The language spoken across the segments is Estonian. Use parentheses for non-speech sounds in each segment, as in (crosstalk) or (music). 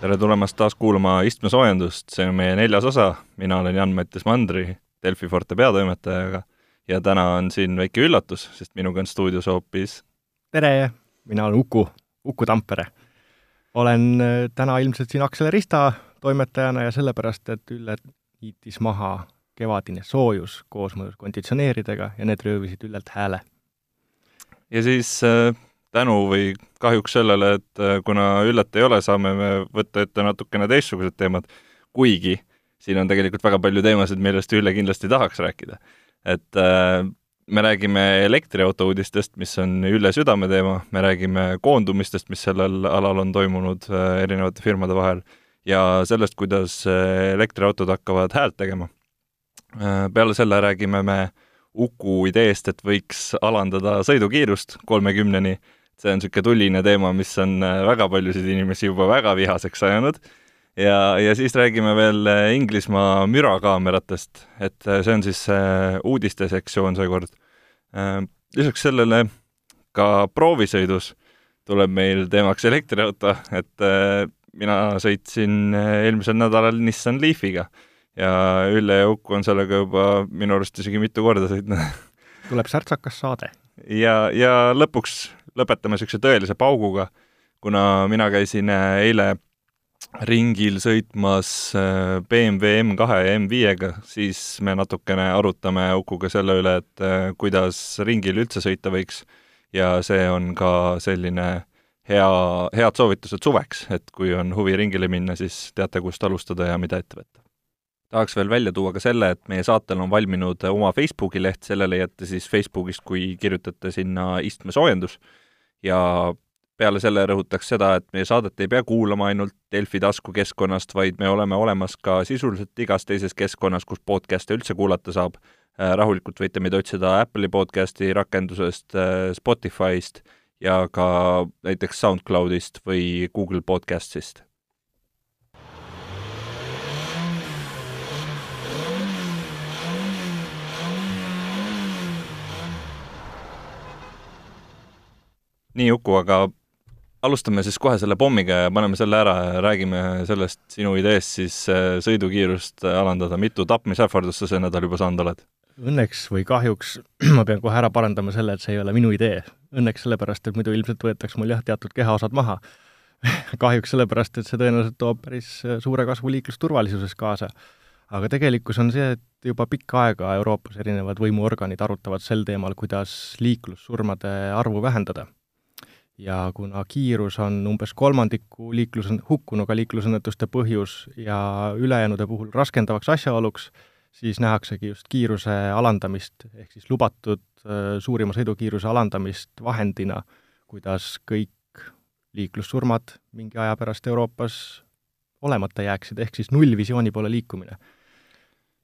tere tulemast taas kuulama istmesoojendust, see on meie neljas osa, mina olen Jan-Mattias Mandri, Delfi Forte peatoimetajaga ja täna on siin väike üllatus, sest minuga on stuudios hoopis tere, mina olen Uku, Uku Tampere. olen äh, täna ilmselt siin Akselerista toimetajana ja sellepärast, et Ülle niitis maha kevadine soojus koosmõjus konditsioneeridega ja need röövisid Üllelt hääle. ja siis äh, tänu või kahjuks sellele, et äh, kuna Üllet ei ole, saame me võtta ette natukene teistsugused teemad, kuigi siin on tegelikult väga palju teemasid, millest Ülle kindlasti tahaks rääkida. et äh, me räägime elektriauto uudistest, mis on Ülle südameteema, me räägime koondumistest, mis sellel alal on toimunud äh, erinevate firmade vahel, ja sellest, kuidas elektriautod hakkavad häält tegema. Peale selle räägime me Uku ideest, et võiks alandada sõidukiirust kolmekümneni see on niisugune tuline teema, mis on äh, väga paljusid inimesi juba väga vihaseks ajanud. Ja, ja siis räägime veel äh, Inglismaa mürakaameratest, et äh, see on siis uudiste sektsioon seekord. Lisaks sellele ka proovisõidus tuleb meil teemaks elektriauto, et mina sõitsin eelmisel nädalal Nissan Leafiga. Ja Ülle ja Uku on sellega juba minu arust isegi mitu korda sõitnud. Tuleb särtsakas saade. ja, ja lõpuks lõpetame niisuguse tõelise pauguga, kuna mina käisin äh, eile ringil sõitmas äh, BMW M2 ja M5-ga, siis me natukene arutame Ukuga selle üle, et äh, kuidas ringil üldse sõita võiks ja see on ka selline hea, head soovitused suveks, et kui on huvi ringile minna, siis teate, kust alustada ja mida ette võtta. Tahaks veel välja tuua ka selle, et meie saatel on valminud oma Facebooki leht, selle leiate siis Facebookist, kui kirjutate sinna istmesoojendus ja peale selle rõhutaks seda, et meie saadet ei pea kuulama ainult Delfi taskukeskkonnast, vaid me oleme olemas ka sisuliselt igas teises keskkonnas, kus podcast'e üldse kuulata saab. Äh, rahulikult võite meid otsida Apple'i podcast'i rakendusest, äh, Spotify'st ja ka näiteks SoundCloudist või Google Podcast'ist nii, Uku, aga alustame siis kohe selle pommiga ja paneme selle ära ja räägime sellest sinu ideest siis äh, sõidukiirust alandada. mitu tapmisähvardust sa see nädal juba saanud oled? Õnneks või kahjuks (clears throat) ma pean kohe ära parandama selle, et see ei ole minu idee. Õnneks sellepärast, et muidu ilmselt võetaks mul jah, teatud kehaosad maha (laughs) kahjuks sellepärast, et see tõenäoliselt toob päris äh, suure kasvu liiklusturvalisuses kaasa. aga tegelikkus on see, et juba pikka aega Euroopas erinevad võimuorganid arutavad sel teemal, kuidas liiklussurmade arvu vähendada ja kuna kiirus on umbes kolmandiku liiklus, hukkunuga liiklusõnnetuste põhjus ja ülejäänude puhul raskendavaks asjaoluks, siis nähaksegi just kiiruse alandamist, ehk siis lubatud suurima sõidukiiruse alandamist vahendina, kuidas kõik liiklussurmad mingi aja pärast Euroopas olemata jääksid, ehk siis nullvisiooni poole liikumine.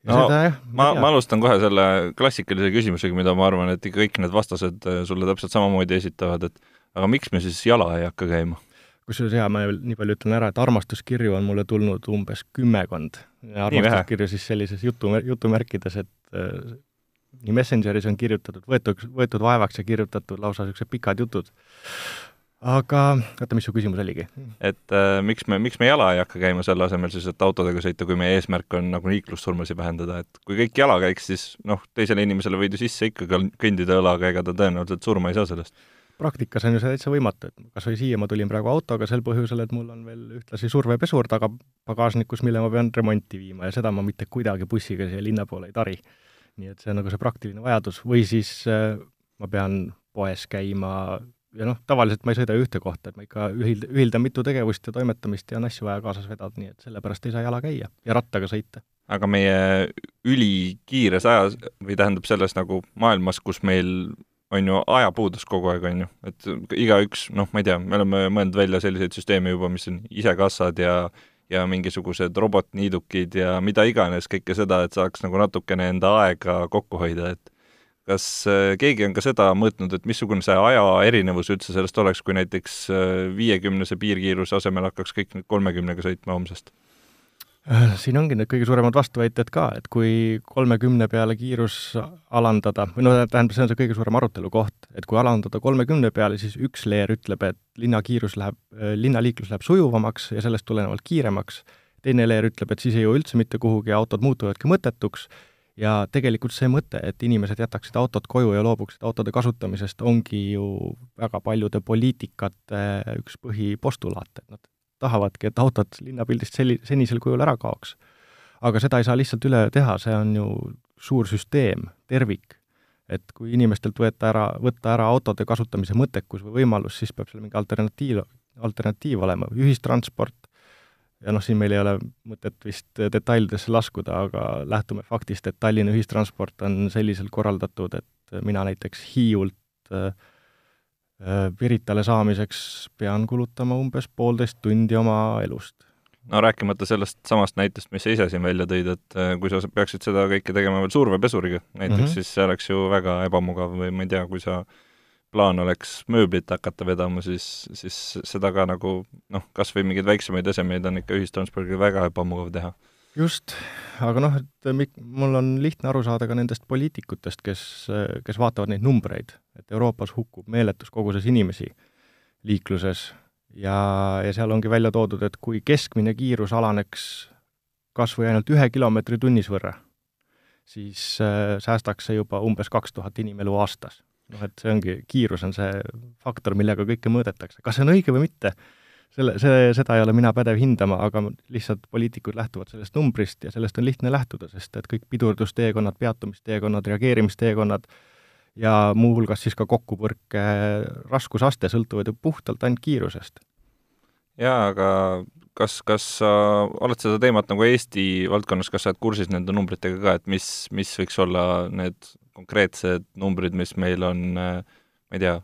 no seda, jah, ma, ma alustan kohe selle klassikalise küsimusega, mida ma arvan, et ikka kõik need vastased sulle täpselt samamoodi esitavad, et aga miks me siis jala ei hakka käima? kusjuures jaa, ma nii palju ütlen ära, et armastuskirju on mulle tulnud umbes kümmekond. armastuskirju siis sellises jutu, jutumärkides, et äh, nii Messengeris on kirjutatud, võetud, võetud vaevaks ja kirjutatud lausa niisugused pikad jutud. aga oota, mis su küsimus oligi? et äh, miks me, miks me jala ei hakka käima selle asemel siis, et autodega sõita, kui meie eesmärk on nagu liiklussurmasid vähendada, et kui kõik jala käiks, siis noh, teisele inimesele võid ju sisse ikka kõndida õlaga, ega ta tõenäoliselt surma ei saa sellest praktikas on ju see täitsa võimatu, et kas või siia ma tulin praegu autoga sel põhjusel, et mul on veel ühtlasi survepesur taga pagasnikus, mille ma pean remonti viima ja seda ma mitte kuidagi bussiga siia linna poole ei tari. nii et see on nagu see praktiline vajadus või siis äh, ma pean poes käima ja noh, tavaliselt ma ei sõida ühte kohta, et ma ikka ühild-, ühildan mitu tegevust ja toimetamist ja on asju vaja kaasas vedada, nii et sellepärast ei saa jala käia ja rattaga sõita. aga meie ülikiires ajas või tähendab selles nagu maailmas, kus meil on ju ajapuudus kogu aeg, on ju, et igaüks, noh, ma ei tea, me oleme mõelnud välja selliseid süsteeme juba, mis on isekassad ja ja mingisugused robotniidukid ja mida iganes, kõike seda, et saaks nagu natukene enda aega kokku hoida, et kas äh, keegi on ka seda mõõtnud, et missugune see aja erinevus üldse sellest oleks, kui näiteks äh, viiekümnese piirkiiruse asemel hakkaks kõik nüüd kolmekümnega sõitma homsest? Äh, siin ongi need kõige suuremad vastuväited ka, et kui kolmekümne peale kiirus alandada, või no tähendab, see on see kõige suurem arutelu koht, et kui alandada kolmekümne peale, siis üks leer ütleb, et linnakiirus läheb, äh, linnaliiklus läheb sujuvamaks ja sellest tulenevalt kiiremaks, teine leer ütleb, et siis ei jõua üldse mitte kuhugi ja autod muutuvadki mõttetuks, ja tegelikult see mõte, et inimesed jätaksid autod koju ja loobuksid autode kasutamisest, ongi ju väga paljude poliitikate üks põhipostulaate, et nad tahavadki, et autod linnapildist selli-, senisel kujul ära kaoks. aga seda ei saa lihtsalt üleöö teha, see on ju suur süsteem, tervik. et kui inimestelt võeta ära, võtta ära autode kasutamise mõttekus või võimalus, siis peab seal mingi alternatiiv, alternatiiv olema, ühistransport, ja noh, siin meil ei ole mõtet vist detailidesse laskuda, aga lähtume faktist, et Tallinna ühistransport on selliselt korraldatud, et mina näiteks Hiiult Äh, Piritale saamiseks pean kulutama umbes poolteist tundi oma elust. no rääkimata sellest samast näitest, mis sa ise siin välja tõid, et äh, kui sa peaksid seda kõike tegema veel survepesuriga näiteks mm, -hmm. siis see oleks ju väga ebamugav või ma ei tea, kui sa plaan oleks mööblit hakata vedama, siis, siis seda ka nagu noh, kas või mingeid väiksemaid esemeid on ikka ühistranspordiga väga ebamugav teha just, aga noh, et mik-, mul on lihtne aru saada ka nendest poliitikutest, kes, kes vaatavad neid numbreid, et Euroopas hukkub meeletus koguses inimesi liikluses ja, ja seal ongi välja toodud, et kui keskmine kiirus alaneks kas või ainult ühe kilomeetri tunnis võrra, siis äh, säästaks see juba umbes kaks tuhat inimelu aastas. noh, et see ongi, kiirus on see faktor, millega kõike mõõdetakse. kas see on õige või mitte, selle, see, seda ei ole mina pädev hindama, aga lihtsalt poliitikud lähtuvad sellest numbrist ja sellest on lihtne lähtuda, sest et kõik pidurdusteekonnad, peatumisteekonnad, reageerimisteekonnad ja muuhulgas siis ka kokkupõrke raskusaste sõltuvad ju puhtalt ainult kiirusest. jaa, aga kas, kas sa oled seda teemat nagu Eesti valdkonnas, kas sa oled kursis nende numbritega ka, et mis, mis võiks olla need konkreetsed numbrid, mis meil on ma ei tea,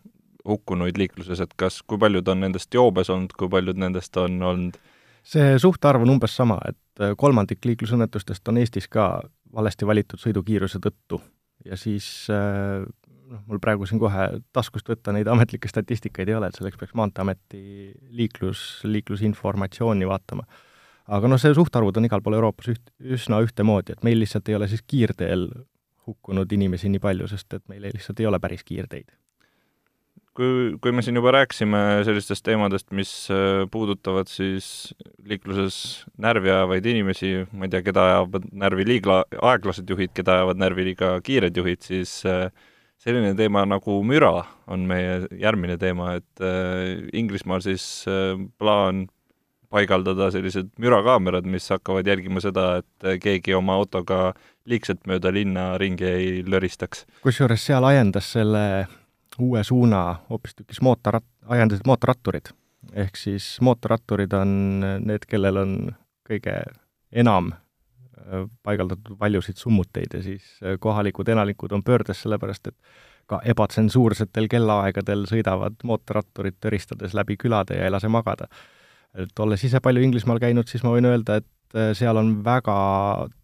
hukkunuid liikluses, et kas, kui paljud on nendest joobes olnud, kui paljud nendest on olnud? See suhtarv on umbes sama, et äh, kolmandik liiklusõnnetustest on Eestis ka valesti valitud sõidukiiruse tõttu. Ja siis äh, noh, mul praegu siin kohe taskust võtta neid ametlikke statistikaid ei ole, et selleks peaks Maanteeameti liiklus, liiklusinformatsiooni vaatama. aga noh, see suhtarvud on igal pool Euroopas üht, üsna ühtemoodi, et meil lihtsalt ei ole siis kiirteel hukkunud inimesi nii palju, sest et meil ei, lihtsalt ei ole päris kiirteid kui, kui me siin juba rääkisime sellistest teemadest, mis äh, puudutavad siis liikluses närvi ajavaid inimesi, ma ei tea, keda ajavad närvi liiga aeglased juhid, keda ajavad närvi liiga kiired juhid, siis äh, selline teema nagu müra on meie järgmine teema, et äh, Inglismaal siis plaan paigaldada sellised mürakaamerad, mis hakkavad jälgima seda, et keegi oma autoga liigselt mööda linna ringi ei löristaks. kusjuures seal ajendas selle uue suuna hoopistükkis mootorrat-, ajendasid mootorratturid. ehk siis mootorratturid on need, kellel on kõige enam äh, paigaldatud paljusid summuteid ja siis äh, kohalikud elanikud on pöördes sellepärast, et ka ebatsensuursetel kellaaegadel sõidavad mootorratturid töristades läbi külade ja ei lase magada. et olles ise palju Inglismaal käinud, siis ma võin öelda, et äh, seal on väga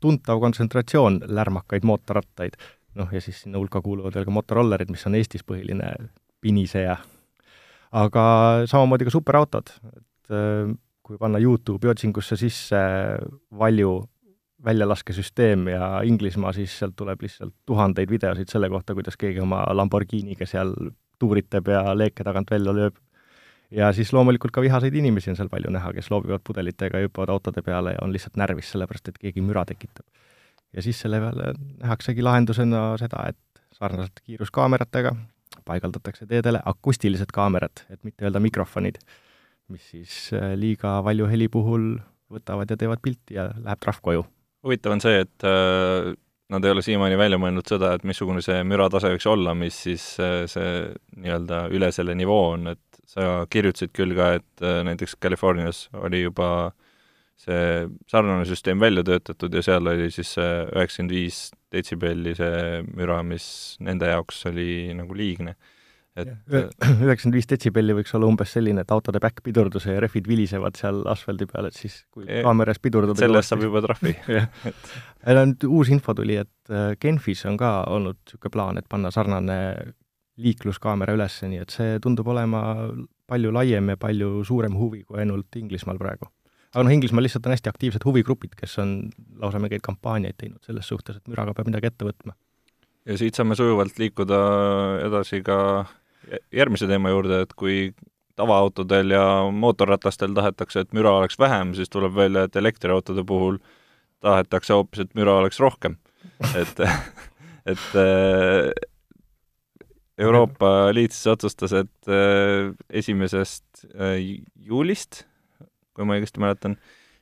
tuntav kontsentratsioon lärmakaid mootorrattaid noh, ja siis sinna hulka kuuluvad veel ka motorollerid, mis on Eestis põhiline piniseja. aga samamoodi ka superautod, et äh, kui panna Youtube'i otsingusse sisse Valju väljalaskesüsteem ja Inglismaa, siis sealt tuleb lihtsalt tuhandeid videosid selle kohta, kuidas keegi oma Lamborghiniga seal tuuritab ja leeke tagant välja lööb. ja siis loomulikult ka vihaseid inimesi on seal palju näha, kes loobivad pudelitega ja hüppavad autode peale ja on lihtsalt närvis, sellepärast et keegi müra tekitab ja siis selle peale nähaksegi lahendusena seda, et sarnaselt kiiruskaameratega paigaldatakse teedele akustilised kaamerad, et mitte öelda mikrofonid, mis siis äh, liiga valju heli puhul võtavad ja teevad pilti ja läheb trahv koju. huvitav on see, et äh, nad ei ole siiamaani välja mõelnud seda, et missugune see müratase võiks olla, mis siis äh, see nii-öelda üle selle nivoo on, et sa kirjutasid küll ka, et äh, näiteks Californias oli juba äh, see sarnane süsteem välja töötatud ja seal oli siis see üheksakümmend viis detsibelli see müra, mis nende jaoks oli nagu liigne. et (clears throat) üheksakümmend viis detsibelli võiks olla umbes selline, et autode back-pidurduse ja rehvid vilisevad seal asfaldi peal, et siis kui e kaameras pidurdada sellest saab juba trahvi. (laughs) (laughs) Et nüüd uus info tuli, et äh, Genfis on ka olnud niisugune plaan, et panna sarnane liikluskaamera üles, nii et see tundub olema palju laiem ja palju suurem huvi kui ainult Inglismaal praegu aga noh, Inglismaal lihtsalt on hästi aktiivsed huvigrupid, kes on lausa mingeid kampaaniaid teinud selles suhtes, et müraga peab midagi ette võtma. ja siit saame sujuvalt liikuda edasi ka järgmise teema juurde, et kui tavaautodel ja mootorratastel tahetakse, et müra oleks vähem, siis tuleb välja, et elektriautode puhul tahetakse hoopis, et müra oleks rohkem. et, (laughs) et äh, Euroopa Liit siis otsustas, et äh, esimesest äh, juulist kui ma õigesti mäletan,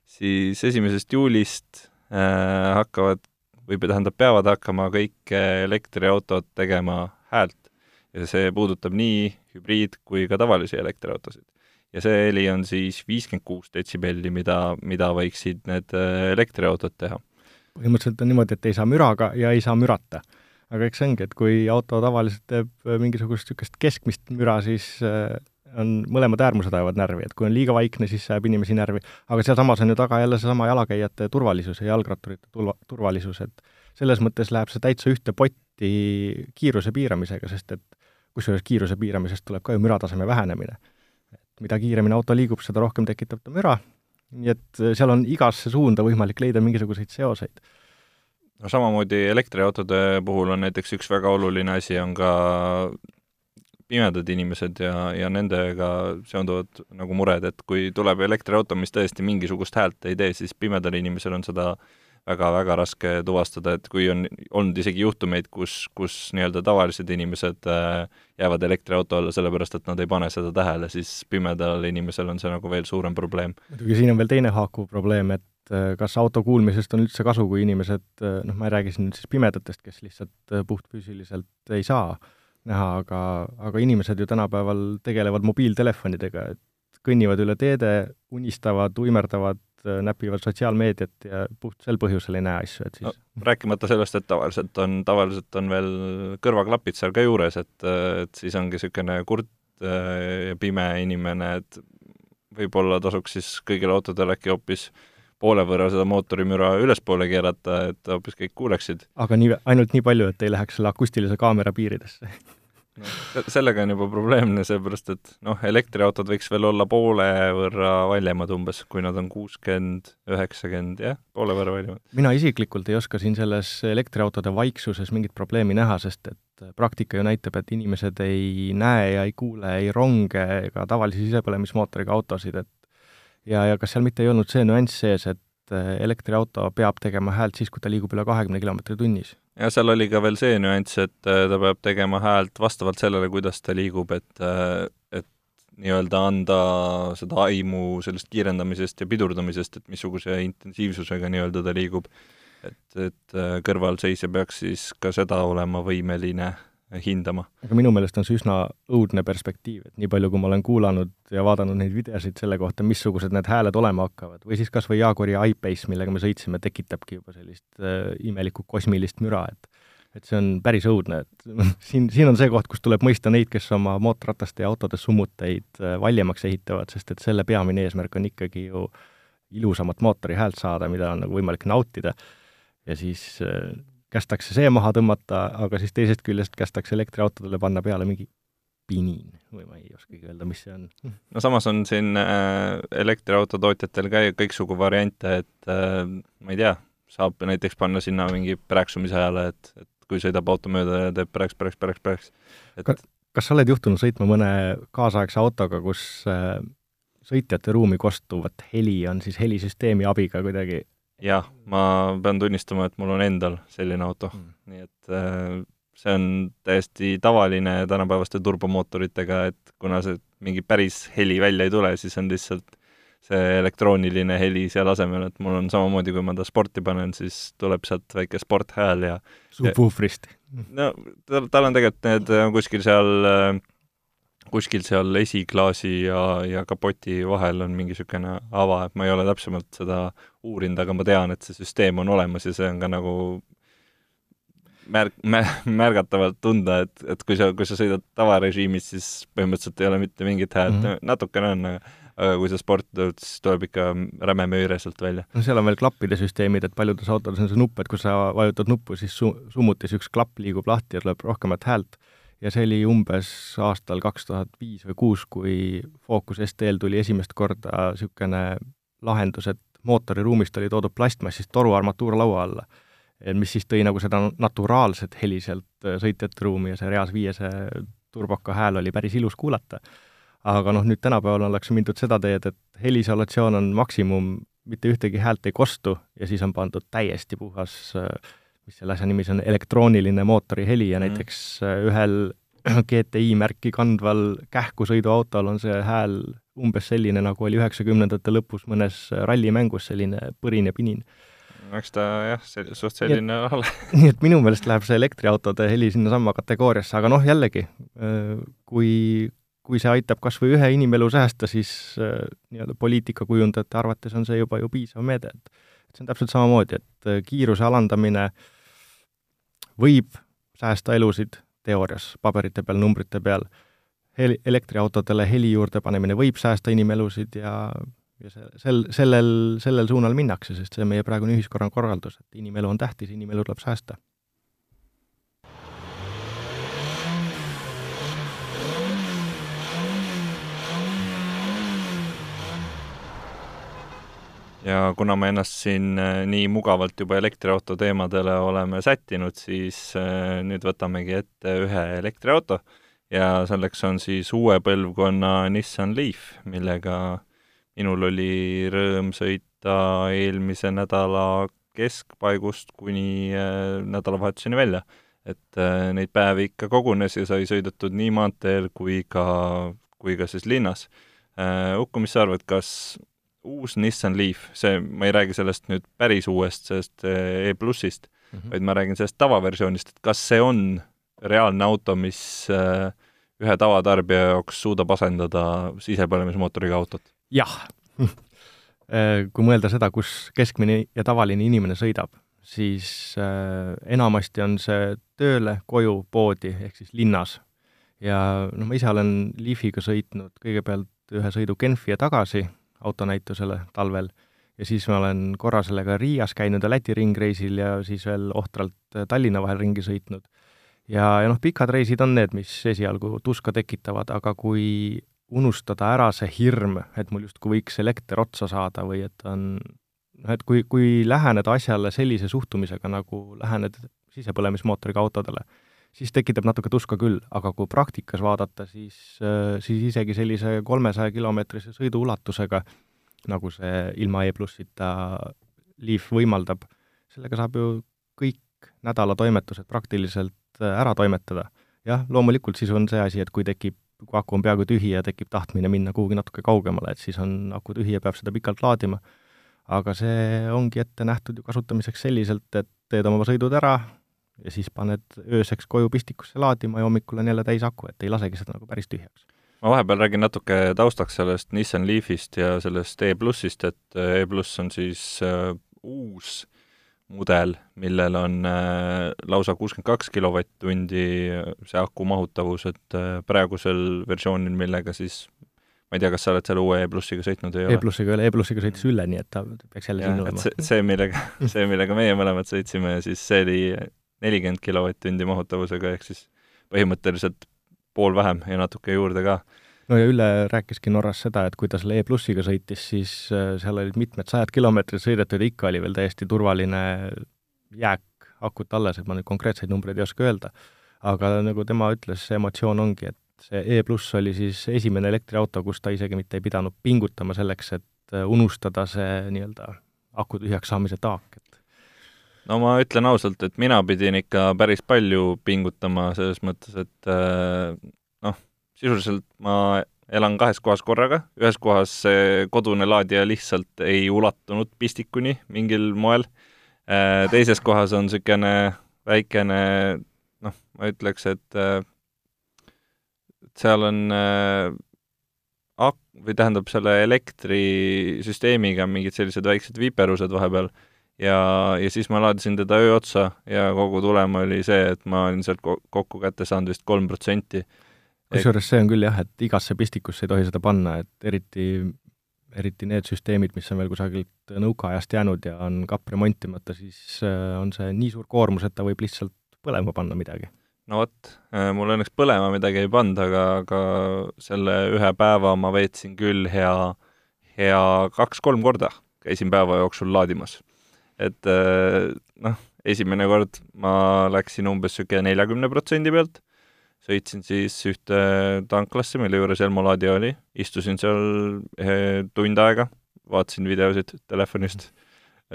siis esimesest juulist äh, hakkavad või tähendab, peavad hakkama kõik elektriautod tegema häält ja see puudutab nii hübriid- kui ka tavalisi elektriautosid. ja see heli on siis viiskümmend kuus detsibelli, mida, mida võiksid need äh, elektriautod teha. põhimõtteliselt on niimoodi, et ei saa müraga ja ei saa mürata. aga eks see ongi, et kui auto tavaliselt teeb mingisugust niisugust keskmist müra, siis äh, on, mõlemad äärmused ajavad närvi, et kui on liiga vaikne, siis see ajab inimesi närvi, aga sealsamas on ju taga jälle seesama jalakäijate turvalisus ja jalgratturite tulva, turvalisus, et selles mõttes läheb see täitsa ühte potti kiiruse piiramisega, sest et kusjuures kiiruse piiramisest tuleb ka ju mürataseme vähenemine. et mida kiiremini auto liigub, seda rohkem tekitab ta müra, nii et seal on igasse suunda võimalik leida mingisuguseid seoseid no samamoodi elektriautode puhul on näiteks üks väga oluline asi, on ka pimedad inimesed ja, ja nendega seonduvad nagu mured, et kui tuleb elektriauto, mis tõesti mingisugust häält ei tee, siis pimedal inimesel on seda väga-väga raske tuvastada, et kui on olnud isegi juhtumeid, kus, kus nii-öelda tavalised inimesed äh, jäävad elektriauto alla sellepärast, et nad ei pane seda tähele, siis pimedal inimesel on see nagu veel suurem probleem. muidugi siin on veel teine haakuv probleem, et äh, kas auto kuulmisest on üldse kasu, kui inimesed, äh, noh, ma ei räägi siin nüüd siis pimedatest, kes lihtsalt puhtfüüsiliselt ei saa näha, aga, aga inimesed ju tänapäeval tegelevad mobiiltelefonidega, et kõnnivad üle teede, unistavad, uimerdavad, näpivad sotsiaalmeediat ja puht sel põhjusel ei näe asju, et siis no, rääkimata sellest, et tavaliselt on, tavaliselt on veel kõrvaklapid seal ka juures, et, et siis ongi niisugune kurt äh, ja pime inimene, et võib-olla tasuks siis kõigil autodel äkki hoopis poole võrra seda mootorimüra ülespoole keerata, et hoopis kõik kuuleksid. aga nii, ainult nii palju, et ei läheks selle akustilise kaamera piiridesse (laughs) no, sellega on juba probleemne, seepärast et noh, elektriautod võiks veel olla poole võrra valjemad umbes, kui nad on kuuskümmend, üheksakümmend, jah, poole võrra valjemad. mina isiklikult ei oska siin selles elektriautode vaiksuses mingit probleemi näha, sest et praktika ju näitab, et inimesed ei näe ja ei kuule ei ronge ega tavalisi sisepõlemismootoriga autosid, et ja, ja kas seal mitte ei olnud see nüanss sees, et elektriauto peab tegema häält siis, kui ta liigub üle kahekümne kilomeetri tunnis? Ja seal oli ka veel see nüanss, et äh, ta peab tegema häält vastavalt sellele, kuidas ta liigub, et äh, et nii-öelda anda seda aimu sellest kiirendamisest ja pidurdamisest, et missuguse intensiivsusega nii-öelda ta liigub. et, et äh, kõrvalseisja peaks siis ka seda olema võimeline hindama. aga minu meelest on see üsna õudne perspektiiv, et nii palju, kui ma olen kuulanud ja vaadanud neid videosid selle kohta, missugused need hääled olema hakkavad, või siis kas või Jaaguri iPace, millega me sõitsime, tekitabki juba sellist äh, imelikku kosmilist müra, et et see on päris õudne, et (laughs) siin, siin on see koht, kus tuleb mõista neid, kes oma mootorrataste ja autode summuteid äh, valjemaks ehitavad, sest et selle peamine eesmärk on ikkagi ju ilusamat mootori häält saada, mida on nagu võimalik nautida, ja siis äh, kästakse see maha tõmmata, aga siis teisest küljest kästakse elektriautodele panna peale mingi pinin või ma ei oskagi öelda, mis see on. no samas on siin äh, elektriauto tootjatel ka kõiksugu variante, et äh, ma ei tea, saab näiteks panna sinna mingi prääksumise ajale, et, et kui sõidab auto mööda ja teeb prääks, prääks, prääks, prääks, et kas, kas sa oled juhtunud sõitma mõne kaasaegse autoga, kus äh, sõitjate ruumi kostuvat heli on siis helisüsteemi abiga kuidagi jah, ma pean tunnistama, et mul on endal selline auto mm., nii et äh, see on täiesti tavaline tänapäevaste turbomootoritega, et kuna see mingi päris heli välja ei tule, siis on lihtsalt see elektrooniline heli seal asemel, et mul on samamoodi, kui ma ta sporti panen, siis tuleb sealt väike sporthääl ja subwooferist. no tal, tal on tegelikult need äh, kuskil seal äh, kuskil seal esiklaasi ja, ja kapoti vahel on mingi niisugune ava, et ma ei ole täpsemalt seda uurinud, aga ma tean, et see süsteem on olemas ja see on ka nagu märk-, mä-, märgatavalt tunda, et, et kui sa, kui sa sõidad tavarežiimis, siis põhimõtteliselt ei ole mitte mingit häält mm, -hmm. natukene on, aga kui sa sporti tuled, siis tuleb ikka räme möire sealt välja. no seal on veel klappide süsteemid, et paljudes autodes on see nupp, et kui sa vajutad nuppu, siis su-, summutis üks klapp liigub lahti ja tuleb rohkemat häält ja see oli umbes aastal kaks tuhat viis või kuus, kui Focus ST-l tuli esimest korda niisugune lahendus, et mootoriruumist oli toodud plastmassist toruarmatuur laua alla, mis siis tõi nagu seda naturaalset heli sealt sõitjate ruumi ja see Reas viiese turboka hääl oli päris ilus kuulata. aga noh, nüüd tänapäeval ollakse mindud seda teed, et heliisolatsioon on maksimum, mitte ühtegi häält ei kostu ja siis on pandud täiesti puhas mis selle asja nimi siis on, elektrooniline mootori heli ja mm. näiteks ühel (clears throat) GTI märki kandval kähku sõiduautol on see hääl umbes selline, nagu oli üheksakümnendate lõpus mõnes rallimängus, selline põrin ja pinin. eks ta jah, see, suht selline ole. (laughs) nii et minu meelest läheb see elektriautode heli sinnasamma kategooriasse, aga noh, jällegi, kui, kui see aitab kas või ühe inimelu säästa, siis nii-öelda poliitikakujundajate arvates on see juba ju piisav meede, et see on täpselt samamoodi, et kiiruse alandamine võib säästa elusid teoorias, paberite peal, numbrite peal, heli, elektriautodele heli juurde panemine võib säästa inimelusid ja ja see, sel, sellel, sellel suunal minnakse, sest see on meie praegune ühiskonna korraldus, et inimelu on tähtis, inimelu tuleb säästa ja kuna me ennast siin äh, nii mugavalt juba elektriauto teemadele oleme sättinud, siis äh, nüüd võtamegi ette ühe elektriauto ja selleks on siis uue põlvkonna Nissan Leaf, millega minul oli rõõm sõita eelmise nädala keskpaigust kuni äh, nädalavahetuseni välja. et neid päevi ikka kogunes ja sai sõidetud nii maanteel kui ka, kui ka siis linnas. Uku, mis sa arvad, kas uus Nissan Leaf, see, ma ei räägi sellest nüüd päris uuest, sellest eh, E-plussist mm, -hmm. vaid ma räägin sellest tavaversioonist, et kas see on reaalne auto, mis eh, ühe tavatarbija jaoks suudab asendada sisepõlemismootoriga autot? jah (laughs) eh, kui mõelda seda, kus keskmine ja tavaline inimene sõidab, siis enamasti on see tööle, koju, poodi ehk siis linnas. ja noh, ma ise olen Leafiga sõitnud kõigepealt ühe sõidu Genfi ja tagasi, autonäitusele talvel ja siis ma olen korra sellega Riias käinud ja Läti ringreisil ja siis veel ohtralt Tallinna vahel ringi sõitnud. ja, ja noh, pikad reisid on need, mis esialgu tuska tekitavad, aga kui unustada ära see hirm, et mul justkui võiks elekter otsa saada või et on noh, et kui, kui läheneda asjale sellise suhtumisega, nagu lähened sisepõlemismootoriga autodele, siis tekitab natuke tuska küll, aga kui praktikas vaadata, siis, äh, siis isegi sellise kolmesaja kilomeetrise sõiduulatusega, nagu see ilma E-plussita Leaf võimaldab, sellega saab ju kõik nädalatoimetused praktiliselt äh, ära toimetada. jah, loomulikult siis on see asi, et kui tekib, kui aku on peaaegu tühi ja tekib tahtmine minna kuhugi natuke kaugemale, et siis on aku tühi ja peab seda pikalt laadima, aga see ongi ette nähtud ju kasutamiseks selliselt, et teed oma sõidud ära, ja siis paned ööseks koju pistikusse laadima ja hommikul on jälle täis aku, et ei lasegi seda nagu päris tühjaks. ma vahepeal räägin natuke taustaks sellest Nissan Leafist ja sellest E-plussist, et äh, E-pluss on siis äh, uus mudel, millel on äh, lausa kuuskümmend kaks kilovatt-tundi äh, see aku mahutavus, et äh, praegusel versioonil, millega siis ma ei tea, kas sa oled selle uue E-plussiga sõitnud ei ole? E-plussiga ei ole, E-plussiga sõitis Ülle, nii et ta peaks jälle siin olema. see, see, millega, (laughs) see, millega meie mõlemad sõitsime, siis see oli nelikümmend kilovatt-tundi mahutavusega, ehk siis põhimõtteliselt pool vähem ja natuke juurde ka. no ja Ülle rääkiski Norras seda, et kui ta selle E-plussiga sõitis, siis äh, seal olid mitmed sajad kilomeetrid sõidetud ja ikka oli veel täiesti turvaline jääk akut alles, et ma nüüd konkreetseid numbreid ei oska öelda. aga nagu tema ütles, see emotsioon ongi, et see E-pluss oli siis esimene elektriauto, kus ta isegi mitte ei pidanud pingutama selleks, et äh, unustada see nii-öelda aku tühjaks saamise taak, et no ma ütlen ausalt, et mina pidin ikka päris palju pingutama selles mõttes, et äh, noh, sisuliselt ma elan kahes kohas korraga, ühes kohas see kodune laadija lihtsalt ei ulatunud pistikuni mingil moel, äh, teises kohas on niisugune väikene noh, ma ütleks, et äh, seal on ak-, või tähendab, selle elektrisüsteemiga mingid sellised väiksed viperused vahepeal ja, ja siis ma laadisin teda öö otsa ja kogu tulem oli see, et ma olin sealt kokku kätte saanud vist kolm protsenti. kusjuures see on küll jah, et igasse pistikusse ei tohi seda panna, et eriti, eriti need süsteemid, mis on veel kusagilt nõukaajast jäänud ja on kapp remontimata, siis äh, on see nii suur koormus, et ta võib lihtsalt põlema panna midagi. no vot, äh, mul õnneks põlema midagi ei pannud, aga, aga selle ühe päeva ma veetsin küll hea ja kaks-kolm korda käisin päeva jooksul laadimas. Et äh, noh, esimene kord ma läksin umbes niisugune neljakümne protsendi pealt, sõitsin siis ühte tanklasse, mille juures Elmo laadija oli, istusin seal tund aega, vaatasin videosid telefonist mm,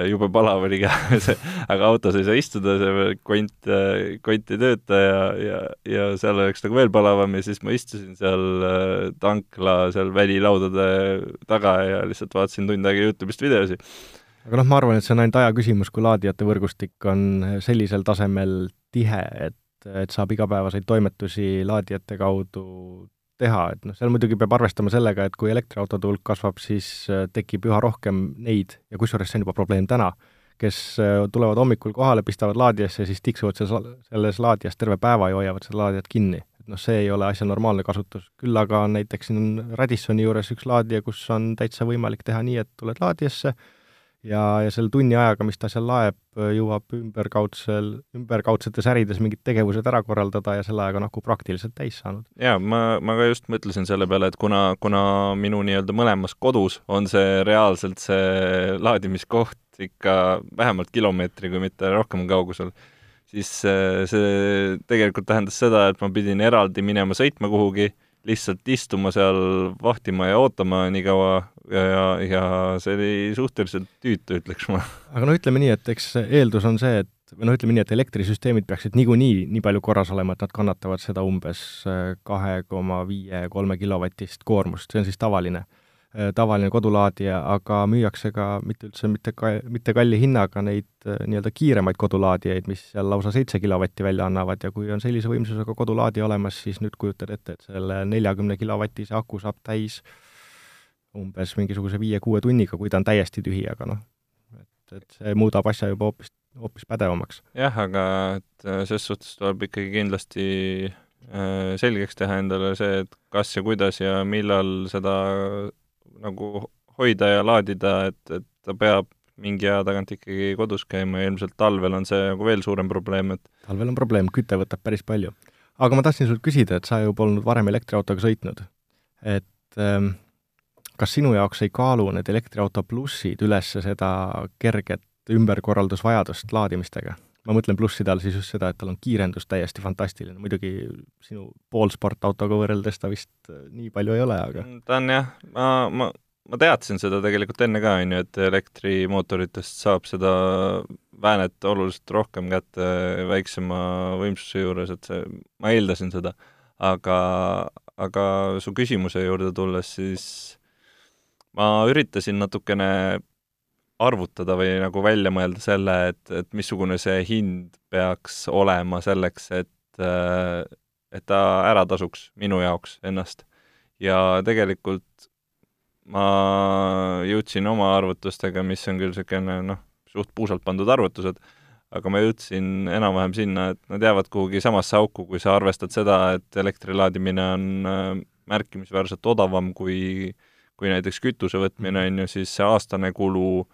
jube palav oli (laughs) see, aga autos ei saa istuda, see kont, kont ei tööta ja, ja, ja seal oleks nagu veel palavam ja siis ma istusin seal tankla seal välilaudade taga ja lihtsalt vaatasin tund aega Youtube'ist videosi. Aga noh, ma arvan, et see on ainult aja küsimus, kui laadijate võrgustik on sellisel tasemel tihe, et, et saab igapäevaseid toimetusi laadijate kaudu teha, et noh, seal muidugi peab arvestama sellega, et kui elektriautode hulk kasvab, siis äh, tekib üha rohkem neid ja kusjuures see on juba probleem täna, kes äh, tulevad hommikul kohale, pistavad laadijasse, siis tiksuvad selles, selles laadijas terve päeva ja hoiavad seda laadijat kinni. et noh, see ei ole asja normaalne kasutus. küll aga on näiteks siin Radissoni juures üks laadija, kus on täitsa võimalik teha nii, et tuled laadijasse, ja, ja selle tunni ajaga, mis ta seal laeb, jõuab ümberkaudsel, ümberkaudsetes ärides mingid tegevused ära korraldada ja selle ajaga on aku praktiliselt täis saanud. jaa, ma, ma ka just mõtlesin selle peale, et kuna, kuna minu nii-öelda mõlemas kodus on see reaalselt see laadimiskoht ikka vähemalt kilomeetri, kui mitte rohkem kaugusel, siis äh, see tegelikult tähendas seda, et ma pidin eraldi minema sõitma kuhugi, lihtsalt istuma seal, vahtima ja ootama nii kaua, ja, ja, ja see oli suhteliselt tüütu, ütleks ma. aga no ütleme nii, et eks eeldus on see, et või noh, ütleme nii, et elektrisüsteemid peaksid niikuinii nii palju korras olema, et nad kannatavad seda umbes kahe koma viie, kolme kilovatist koormust, see on siis tavaline, tavaline kodulaadija, aga müüakse ka mitte üldse mitte ka, mitte kalli hinnaga neid äh, nii-öelda kiiremaid kodulaadijaid, mis seal lausa seitse kilovatti välja annavad ja kui on sellise võimsusega kodulaadija olemas, siis nüüd kujutad ette, et selle neljakümne kilovatise aku saab täis äh, umbes mingisuguse viie-kuue tunniga, kui ta on täiesti tühi, aga noh, et, et see muudab asja juba hoopis, hoopis pädevamaks. jah, aga et äh, ses suhtes tuleb ikkagi kindlasti äh, selgeks teha endale see, et kas ja kuidas ja millal seda nagu hoida ja laadida, et, et ta peab mingi aja tagant ikkagi kodus käima ja ilmselt talvel on see nagu veel suurem probleem, et talvel on probleem, küte võtab päris palju. aga ma tahtsin sult küsida, et sa ju polnud varem elektriautoga sõitnud, et ähm, kas sinu jaoks ei kaalu need elektriauto plussid üles seda kerget ümberkorraldusvajadust laadimistega? Ma mõtlen plusside all siis just seda, et tal on kiirendus täiesti fantastiline, muidugi sinu poolsportautoga võrreldes ta vist äh, nii palju ei ole, aga mm, ta on jah, ma, ma, ma teadsin seda tegelikult enne ka, on ju, et elektrimootoritest saab seda väänet oluliselt rohkem kätte väiksema võimsuse juures, et see, ma eeldasin seda. aga, aga su küsimuse juurde tulles, siis ma üritasin natukene arvutada või nagu välja mõelda selle, et, et missugune see hind peaks olema selleks, et, et ta ära tasuks minu jaoks ennast. ja tegelikult ma jõudsin oma arvutustega, mis on küll niisugune noh, suht puusalt pandud arvutused, aga ma jõudsin enam-vähem sinna, et nad jäävad kuhugi samasse auku, kui sa arvestad seda, et elektri laadimine on märkimisväärselt odavam kui äh, kui näiteks kütuse võtmine mhm. on ju, siis see aastane kulu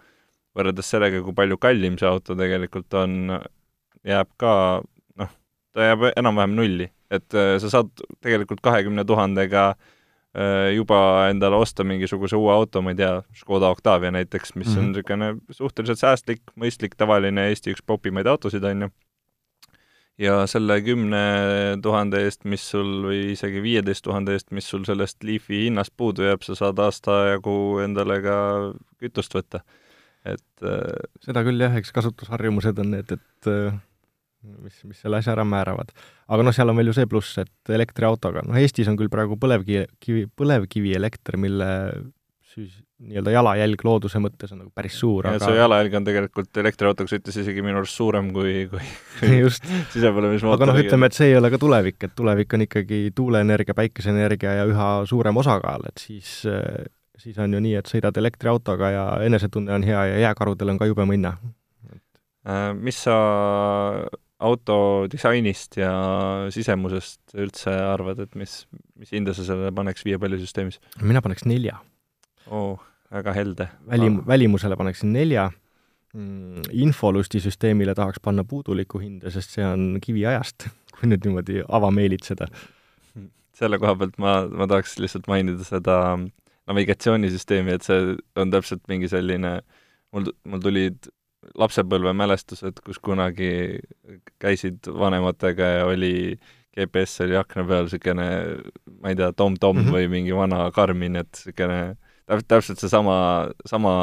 võrreldes sellega, kui palju kallim see auto tegelikult on, jääb ka noh, ta jääb enam-vähem nulli. et äh, sa saad tegelikult kahekümne tuhandega äh, juba endale osta mingisuguse uue auto, ma ei tea, Škoda Octavia näiteks, mis mm -hmm. on mhm. niisugune suhteliselt säästlik, mõistlik, tavaline Eesti üks popimaid autosid, on ju ja selle kümne tuhande eest, mis sul, või isegi viieteist tuhande eest, mis sul sellest Leafi hinnast puudu jääb, sa saad aasta jagu endale ka kütust võtta. Et äh, seda küll jah, eks kasutusharjumused on need, et äh, mis, mis selle asja ära määravad. aga noh, seal on veel ju see pluss, et elektriautoga, noh Eestis on küll praegu põlevkivi, põlevkivielekter, mille siis nii-öelda jalajälg looduse mõttes on nagu päris suur, aga see jalajälg on tegelikult elektriautoga sõites isegi minu arust suurem kui, kui, (laughs) kui sisepõlemismootoriga. aga noh, ütleme, et see ei ole ka tulevik, et tulevik on ikkagi tuuleenergia, päikeseenergia ja üha suurem osakaal, et siis siis on ju nii, et sõidad elektriautoga ja enesetunne on hea ja jääkarudel on ka jube mõnna. Äh, mis sa auto disainist ja sisemusest üldse arvad, et mis, mis hinda sa sellele paneks viiepallisüsteemis? mina paneks nelja oh, väga helde. välim-, välimusele paneksin nelja mm,, infolustisüsteemile tahaks panna puudulikku hinda, sest see on kiviajast, (laughs) kui nüüd niimoodi avameelitseda. selle koha pealt ma, ma tahaks lihtsalt mainida seda navigatsioonisüsteemi, et see on täpselt mingi selline, mul, mul tulid lapsepõlvemälestused, kus kunagi käisid vanematega ja oli, GPS oli akna peal niisugune, ma ei tea, Tom-Tom mm -hmm. või mingi vana Garmin, et niisugune täpselt seesama, sama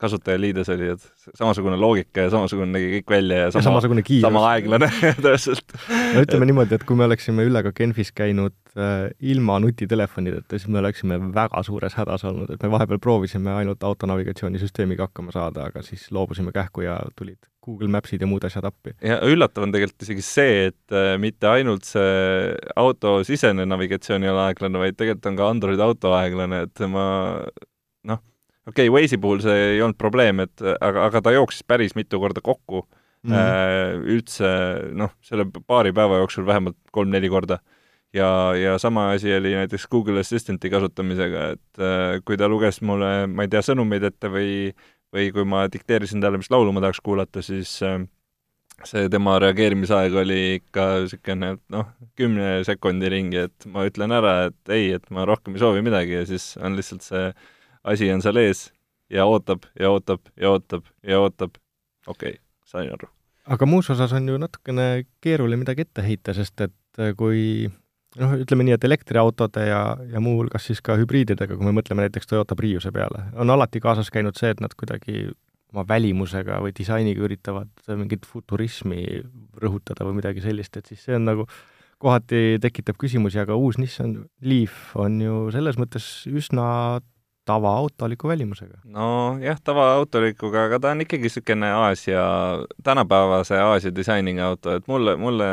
kasutajaliides oli, et samasugune loogika ja samasugune nägi kõik välja ja sama, ja samasugune kiirus. sama aeglane (laughs) täpselt. no ütleme niimoodi, et kui me oleksime Üllega Genfis käinud äh, ilma nutitelefonideta, siis me oleksime väga suures hädas olnud, et me vahepeal proovisime ainult autonavigatsioonisüsteemiga hakkama saada, aga siis loobusime kähku ja tulid Google Mapsid ja muud asjad appi. ja üllatav on tegelikult isegi see, et äh, mitte ainult see autosisene navigatsioon ei ole aeglane, vaid tegelikult on ka Android auto aeglane, et ma noh, okei okay,, Waze'i puhul see ei olnud probleem, et aga, aga ta jooksis päris mitu korda kokku mm -hmm. üldse noh, selle paari päeva jooksul vähemalt kolm-neli korda. ja, ja sama asi oli näiteks Google Assistant'i kasutamisega, et äh, kui ta luges mulle, ma ei tea, sõnumeid ette või või kui ma dikteerisin talle, mis laulu ma tahaks kuulata, siis äh, see tema reageerimisaeg oli ikka niisugune noh, kümne sekundi ringi, et ma ütlen ära, et ei, et ma rohkem ei soovi midagi ja siis on lihtsalt see asi on seal ees ja ootab ja ootab ja ootab ja ootab. okei okay,, sain aru. aga muus osas on ju natukene keeruline midagi ette heita, sest et äh, kui noh, ütleme nii, et elektriautode ja, ja muuhulgas siis ka hübriididega, kui me mõtleme näiteks Toyota Priuse peale, on alati kaasas käinud see, et nad kuidagi oma välimusega või disainiga üritavad mingit futurismi rõhutada või midagi sellist, et siis see on nagu kohati tekitab küsimusi, aga uus Nissan Leaf on ju selles mõttes üsna tavaautoliku välimusega. nojah, tavaautolikuga, aga ta on ikkagi niisugune Aasia, tänapäevase Aasia disainiga auto, et mulle, mulle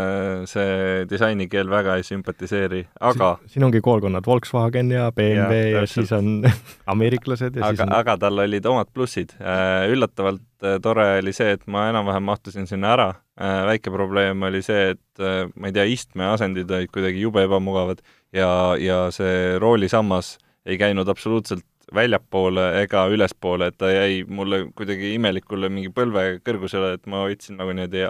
see disainikeel väga ei sümpatiseeri, aga siin, siin ongi koolkonnad, Volkswagen ja BMW ja, (laughs) ja siis on ameeriklased ja aga, siis on aga tal olid omad plussid. Äh, üllatavalt äh, tore oli see, et ma enam-vähem mahtusin sinna ära, äh, väike probleem oli see, et ma ei tea, istmeasendid olid kuidagi jube ebamugavad ja, ja see roolisammas ei käinud absoluutselt väljapoole ega ülespoole, et ta jäi mulle kuidagi imelikule mingi põlve kõrgusele, et ma hoidsin nagu niimoodi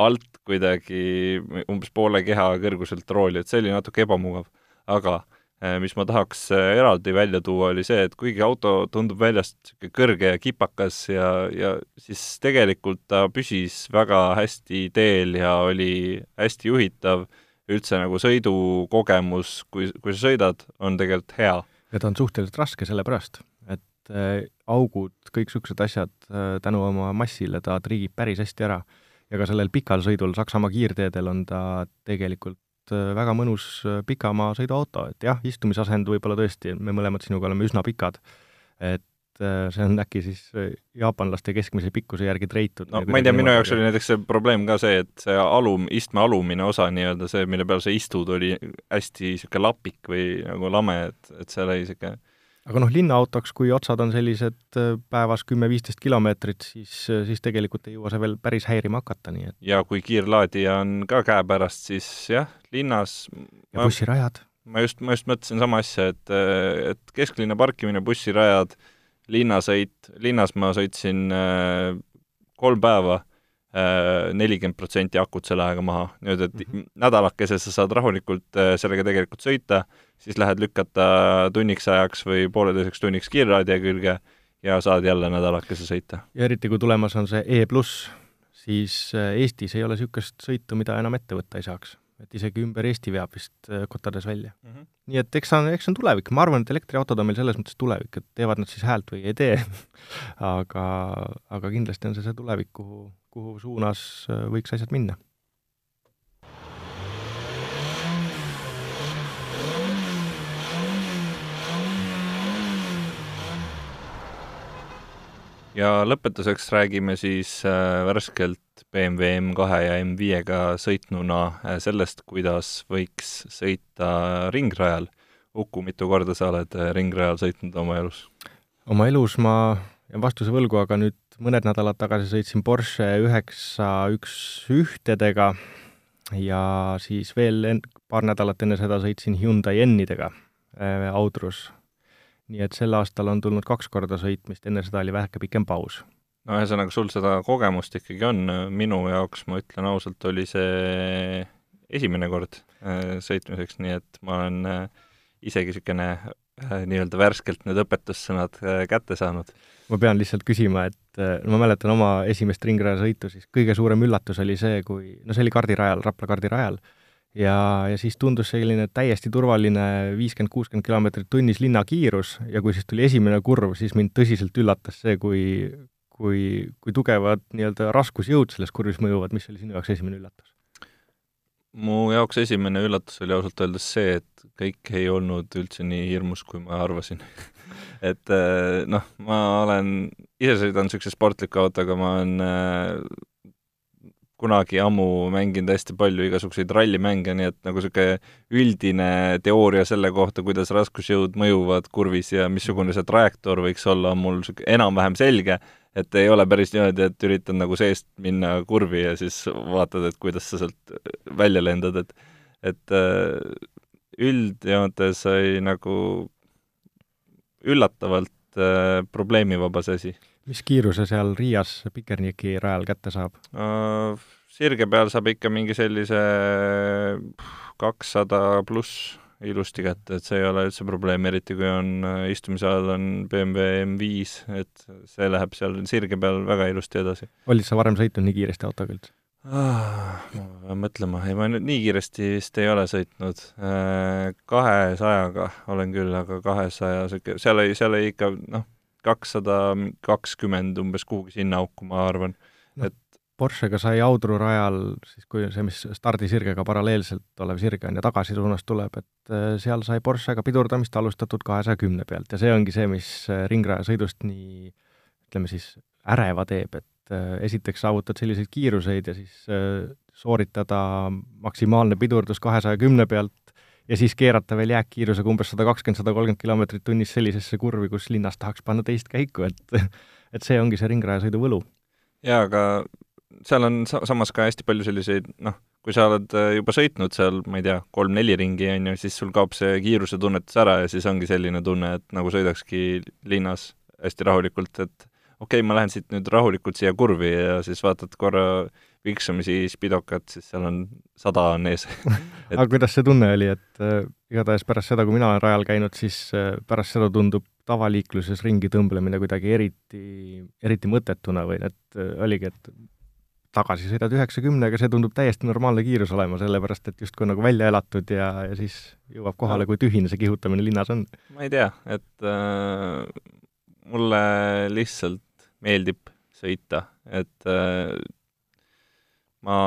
alt kuidagi umbes poole keha kõrguselt rooli, et see oli natuke ebamugav. aga eh, mis ma tahaks eh, eraldi välja tuua, oli see, et kuigi auto tundub väljast niisugune kõrge ja kipakas ja, ja siis tegelikult ta püsis väga hästi teel ja oli hästi juhitav, üldse nagu sõidukogemus, kui, kui sa sõidad, on tegelikult hea ja ta on suhteliselt raske sellepärast, et äh, augud, kõiksugused asjad äh, tänu oma massile ta triigib päris hästi ära. ja ka sellel pikal sõidul Saksamaa kiirteedel on ta tegelikult äh, väga mõnus pikamaa sõiduauto, et jah, istumisasend võib-olla tõesti, me mõlemad sinuga oleme üsna pikad, et see on äkki siis jaapanlaste keskmise pikkuse järgi treitud. no ma ei tea, minu jaoks oli näiteks see probleem ka see, et see alum, istme alumine osa nii-öelda, see, mille peal sa istud, oli hästi niisugune lapik või nagu lame, et, et seal oli niisugune aga noh, linnaautoks, kui otsad on sellised päevas kümme-viisteist kilomeetrit, siis, siis tegelikult ei jõua see veel päris häirima hakata, nii et ja kui kiirlaadija on ka käepärast, siis jah, linnas ja bussirajad. ma just, ma just mõtlesin sama asja, et, et kesklinna parkimine, bussirajad, linnasõit, linnas ma sõitsin äh, kolm päeva äh,, nelikümmend protsenti akut selle ajaga maha, nüüd et mm -hmm. nädalakese sa saad rahulikult äh, sellega tegelikult sõita, siis lähed lükata tunniks ajaks või pooleteiseks tunniks kiirraadio külge ja saad jälle nädalakese sõita. ja eriti, kui tulemas on see E pluss, siis äh, Eestis ei ole niisugust sõitu, mida enam ette võtta ei saaks et isegi ümber Eesti veab vist äh, kotades välja mm. -hmm. nii et eks see on, eks see on tulevik, ma arvan, et elektriautod on meil selles mõttes tulevik, et teevad nad siis häält või ei tee (laughs) aga, aga kindlasti on see see tulevik, kuhu, kuhu suunas äh, võiks asjad minna ja lõpetuseks räägime siis äh, värskelt BMW M2 ja M5-ga sõitnuna äh, sellest, kuidas võiks sõita ringrajal. Uku, mitu korda sa oled äh, ringrajal sõitnud oma elus? oma elus ma jään vastuse võlgu, aga nüüd mõned nädalad tagasi sõitsin Porsche üheksa üks ühtedega ja siis veel paar nädalat enne seda sõitsin Hyundai N-idega äh, Audrus. nii et sel aastal on tulnud kaks korda sõitmist, enne seda oli väheke pikem paus no ühesõnaga, sul seda kogemust ikkagi on, minu jaoks, ma ütlen ausalt, oli see esimene kord äh, sõitmiseks, nii et ma olen äh, isegi niisugune äh, nii-öelda värskelt need õpetussõnad kätte saanud. ma pean lihtsalt küsima, et ma mäletan oma esimest ringrajasõitu, siis kõige suurem üllatus oli see, kui, no see oli kardirajal, Rapla kardirajal, ja, ja siis tundus selline täiesti turvaline viiskümmend, kuuskümmend kilomeetrit tunnis linnakiirus ja kui siis tuli esimene kurv, siis mind tõsiselt üllatas see, kui, kui, kui tugevad nii-öelda raskusjõud selles kurvis mõjuvad, mis oli sinu jaoks esimene üllatus? mu jaoks esimene üllatus oli ausalt öeldes see, et kõik ei olnud üldse nii hirmus, kui ma arvasin (laughs) et eh, noh, ma olen, ise sõidan niisuguse sportliku autoga, ma olen äh, kunagi ammu mänginud hästi palju igasuguseid rallimänge, nii et nagu niisugune üldine teooria selle kohta, kuidas raskusjõud mõjuvad kurvis ja missugune see trajektoor võiks olla, on mul niisugune enam-vähem selge, et ei ole päris niimoodi, et üritad nagu seest minna kurvi ja siis vaatad, et kuidas sa sealt välja lendad, et et äh, üldjoontes sai nagu üllatavalt äh, probleemivaba see asi. mis kiiruse seal Riias Pikerniki rajal kätte saab uh,? sirge peal saab ikka mingi sellise kakssada pluss ilusti kätte, et see ei ole üldse probleem, eriti kui on äh, istumise all on BMW M5, et see läheb seal sirge peal väga ilusti edasi. olid sa varem sõitnud nii kiiresti autoga üldse ah,? ma pean mõtlema, ei ma nüüd nii kiiresti vist ei ole sõitnud. Äh, kahesajaga olen küll, aga kahesaja sihuke, seal oli, seal oli ikka noh, kakssada kakskümmend umbes kuhugi sinna auku, ma arvan no,. et Porschega sai Audru rajal, siis kui see, mis stardisirgega paralleelselt olev sirge on ja tagasisuunas tuleb, et äh, seal sai Porschega pidurdamist alustatud kahesaja kümne pealt ja see ongi see, mis äh, ringrajasõidust nii ütleme siis äreva teeb, et äh, esiteks saavutad selliseid kiiruseid ja siis sooritada maksimaalne pidurdus kahesaja kümne pealt ja siis keerata veel jääkkiirusega umbes sada kakskümmend, sada kolmkümmend kilomeetrit tunnis sellisesse kurvi, kus linnas tahaks panna teist käiku, et (laughs) et see ongi see ringrajasõidu võlu. jaa, aga seal on sa-, samas ka hästi palju selliseid noh, kui sa oled äh, juba sõitnud seal, ma ei tea, kolm-neli ringi, on ju, siis sul kaob see kiiruse tunnetus ära ja siis ongi selline tunne, et nagu sõidakski linnas hästi rahulikult, et okei okay,, ma lähen siit nüüd rahulikult siia kurvi ja siis vaatad korra viksamisi spidokat, siis seal on sada on ees. (laughs) Et... aga kuidas see tunne oli, et äh, igatahes pärast seda, kui mina olen rajal käinud, siis äh, pärast seda tundub tavaliikluses ringi tõmblemine kuidagi eriti, eriti mõttetuna või et äh, oligi, et tagasi sõidad üheksakümnega, see tundub täiesti normaalne kiirus olema, sellepärast et justkui nagu välja elatud ja, ja siis jõuab kohale, kui tühine see kihutamine linnas on. ma ei tea, et äh, mulle lihtsalt meeldib sõita, et äh, ma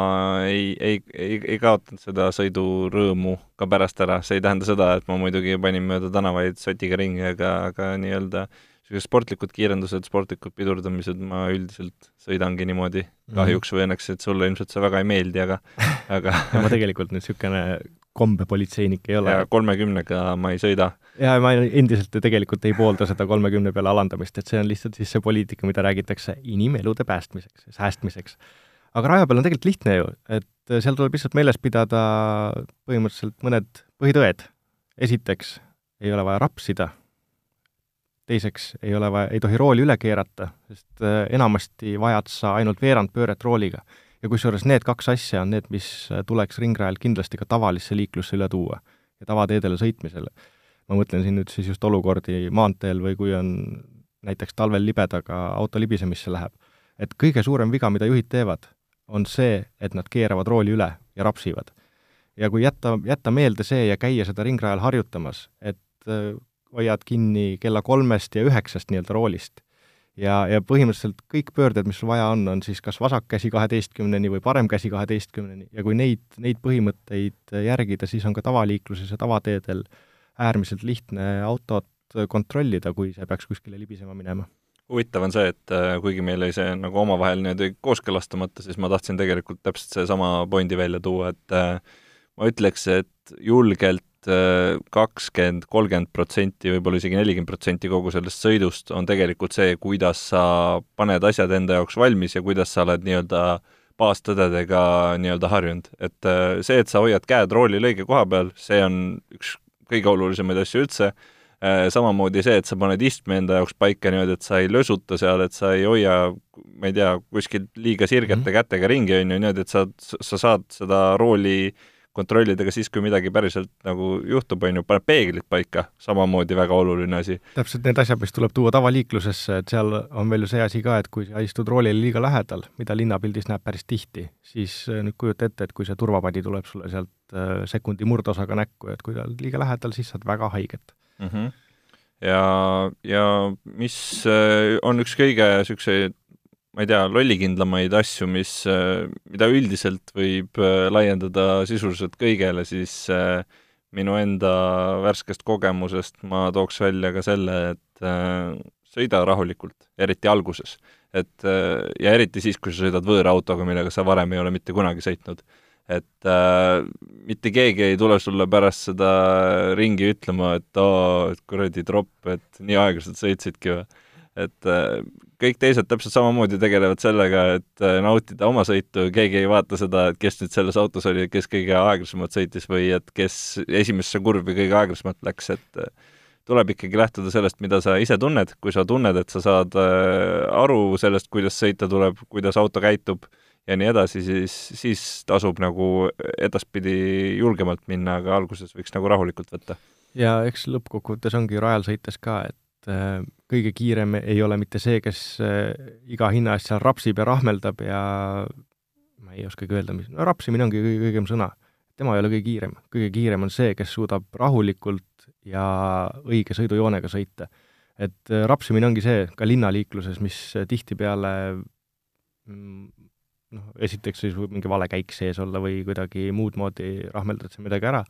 ei, ei, ei, ei kaotanud seda sõidurõõmu ka pärast ära, see ei tähenda seda, et ma muidugi panin mööda tänavaid sotiga ringi, aga, aga nii-öelda äh, niisugused sportlikud kiirendused, sportlikud pidurdamised ma üldiselt sõidangi niimoodi mhm. kahjuks või õnneks, et sulle ilmselt see väga ei meeldi, aga, (laughs) aga ma tegelikult nüüd niisugune kombepolitseinik ei ole. kolmekümnega ma ei sõida. ja ma endiselt tegelikult ei poolda seda kolmekümne peale alandamist, et see on lihtsalt siis see poliitika, mida räägitakse inimelude päästmiseks, säästmiseks. aga raja peal on tegelikult lihtne ju, et seal tuleb lihtsalt meeles pidada põhimõtteliselt mõned põhitõed. esiteks, ei ole vaja rapsida teiseks ei ole vaja, ei tohi rooli üle keerata, sest äh, enamasti vajad sa ainult veerandpööret rooliga. ja kusjuures need kaks asja on need, mis äh, tuleks ringrajal kindlasti ka tavalisse liiklusse üle tuua ja tavateedele sõitmisele. ma mõtlen siin nüüd siis just olukordi maanteel või kui on näiteks talvel libedaga auto libisemisse läheb. et kõige suurem viga, mida juhid teevad, on see, et nad keeravad rooli üle ja rapsivad. ja kui jätta, jätta meelde see ja käia seda ringrajal harjutamas, et äh, hoiad kinni kella kolmest ja üheksast nii-öelda roolist. ja, ja põhimõtteliselt kõik pöörded, mis sul vaja on, on siis kas vasak käsi kaheteistkümneni või parem käsi kaheteistkümneni ja kui neid, neid põhimõtteid järgida, siis on ka tavaliikluses ja tavateedel äärmiselt lihtne autot kontrollida, kui see peaks kuskile libisema minema huvitav on see, et äh, kuigi meil oli see nagu omavahel niimoodi kooskõlastamata, siis ma tahtsin tegelikult täpselt seesama pointi välja tuua, et äh, ma ütleks, et julgelt Äh, kakskümmend, kolmkümmend protsenti, võib-olla isegi nelikümmend protsenti kogu sellest sõidust on tegelikult see, kuidas sa paned asjad enda jaoks valmis ja kuidas sa oled nii-öelda baastõdedega nii-öelda harjunud. et äh, see, et sa hoiad käed roolil õige koha peal, see on üks kõige olulisemaid asju üldse, äh, samamoodi see, et sa paned istme enda jaoks paika niimoodi, et sa ei lösuta seal, et sa ei hoia, ma ei tea, kuskilt liiga sirgete mm -hmm. kätega ringi, on ju, niimoodi, et sa, sa saad seda rooli kontrollida ka siis, kui midagi päriselt nagu juhtub, on ju, paned peeglid paika, samamoodi väga oluline asi. täpselt need asjad, mis tuleb tuua tavaliiklusesse, et seal on veel ju see asi ka, et kui sa istud roolile liiga lähedal, mida linnapildis näeb päris tihti, siis äh, nüüd kujuta ette, et kui see turvapadi tuleb sulle sealt äh, sekundi murdosaga näkku, et kui ta on liiga lähedal, siis saad väga haiget mm. -hmm. ja, ja mis äh, on üks kõige niisuguseid ma ei tea, lollikindlamaid asju, mis, äh, mida üldiselt võib äh, laiendada sisuliselt kõigele, siis äh, minu enda värskest kogemusest ma tooks välja ka selle, et sõida rahulikult, eriti alguses. et ja eriti siis, kui sa sõidad võõrautoga, millega sa varem ei ole mitte kunagi sõitnud. et äh, mitte keegi ei tule sulle pärast seda ringi ütlema, et aa, et kuradi tropp, et nii aeglaselt sõitsidki või et äh, kõik teised täpselt samamoodi tegelevad sellega, et äh, nautida oma sõitu, keegi ei vaata seda, et kes nüüd selles autos oli, kes kõige aeglasemalt sõitis või et kes esimesse kurvi kõige aeglasemalt läks, et äh, tuleb ikkagi lähtuda sellest, mida sa ise tunned, kui sa tunned, et sa saad aru sellest, kuidas sõita tuleb, kuidas auto käitub ja nii edasi, siis, siis tasub nagu edaspidi julgemalt minna, aga alguses võiks nagu rahulikult võtta. ja eks lõppkokkuvõttes ongi rajal sõites ka, et äh, kõige kiirem ei ole mitte see, kes äh, iga hinna eest seal rapsib ja rahmeldab ja ma ei oskagi öelda, mis, no rapsimine ongi kõige õigem sõna. tema ei ole kõige kiirem, kõige kiirem on see, kes suudab rahulikult ja õige sõidujoonega sõita. et äh, rapsimine ongi see ka linnaliikluses, mis tihtipeale mm, noh, esiteks siis võib mingi vale käik sees olla või kuidagi muud moodi rahmeldad sa midagi ära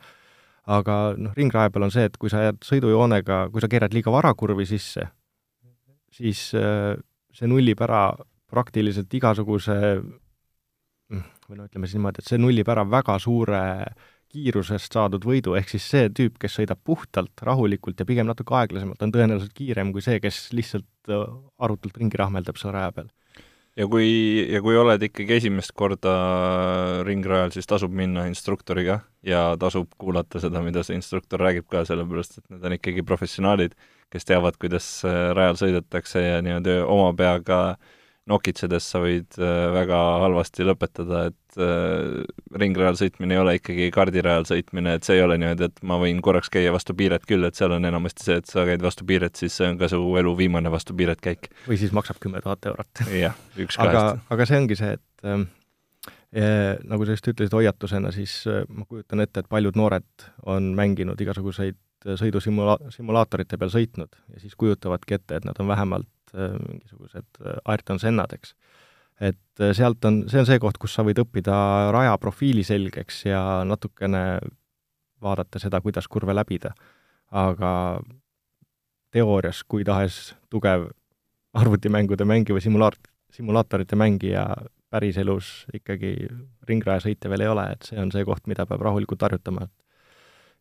aga noh, ringraja peal on see, et kui sa jääd sõidujoonega, kui sa keerad liiga vara kurvi sisse, siis äh, see nullib ära praktiliselt igasuguse mm, või no ütleme siis niimoodi, et see nullib ära väga suure kiirusest saadud võidu, ehk siis see tüüp, kes sõidab puhtalt, rahulikult ja pigem natuke aeglasemalt, on tõenäoliselt kiirem kui see, kes lihtsalt äh, arutult ringi rahmeldab seal raja peal. Ja kui, ja kui oled ikkagi esimest korda ringrajal, siis tasub minna instruktoriga ja tasub kuulata seda, mida see instruktor räägib ka, sellepärast et need on ikkagi professionaalid, kes teavad, kuidas äh, rajal sõidetakse ja niimoodi oma peaga nokitsedes sa võid äh, väga halvasti lõpetada, et äh, ringrajal sõitmine ei ole ikkagi kardirajal sõitmine, et see ei ole niimoodi, et ma võin korraks käia vastu piiret küll, et seal on enamasti see, et sa käid vastu piiret, siis see on ka su elu viimane vastu piiret käik. või siis maksab kümme tuhat eurot. jah, üks kahest. aga, aga see ongi see, et äh, nagu sa just ütlesid hoiatusena, siis ma kujutan ette, et paljud noored on mänginud igasuguseid sõidusimula-, simulaatorite peal sõitnud ja siis kujutavadki ette, et nad on vähemalt Äh, mingisugused äh, Ayrton Sennad, eks. et äh, sealt on, see on see koht, kus sa võid õppida raja profiili selgeks ja natukene vaadata seda, kuidas kurve läbida. aga teoorias, kui tahes tugev arvutimängude mängija või simulaat-, simulaatorite mängija päriselus ikkagi ringrajasõite veel ei ole, et see on see koht, mida peab rahulikult harjutama, et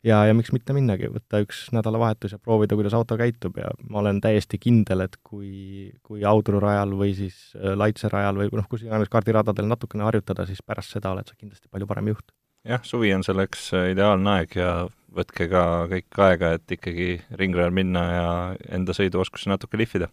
ja, ja miks mitte minnagi, võtta üks nädalavahetus ja proovida, kuidas auto käitub ja ma olen täiesti kindel, et kui, kui audrurajal või siis äh, laitserajal või noh, kus iganes kaardiradadel natukene harjutada, siis pärast seda oled sa kindlasti palju parem juht. jah, suvi on selleks äh, ideaalne aeg ja võtke ka kõik aega, et ikkagi ringrajal minna ja enda sõiduoskusi natuke lihvida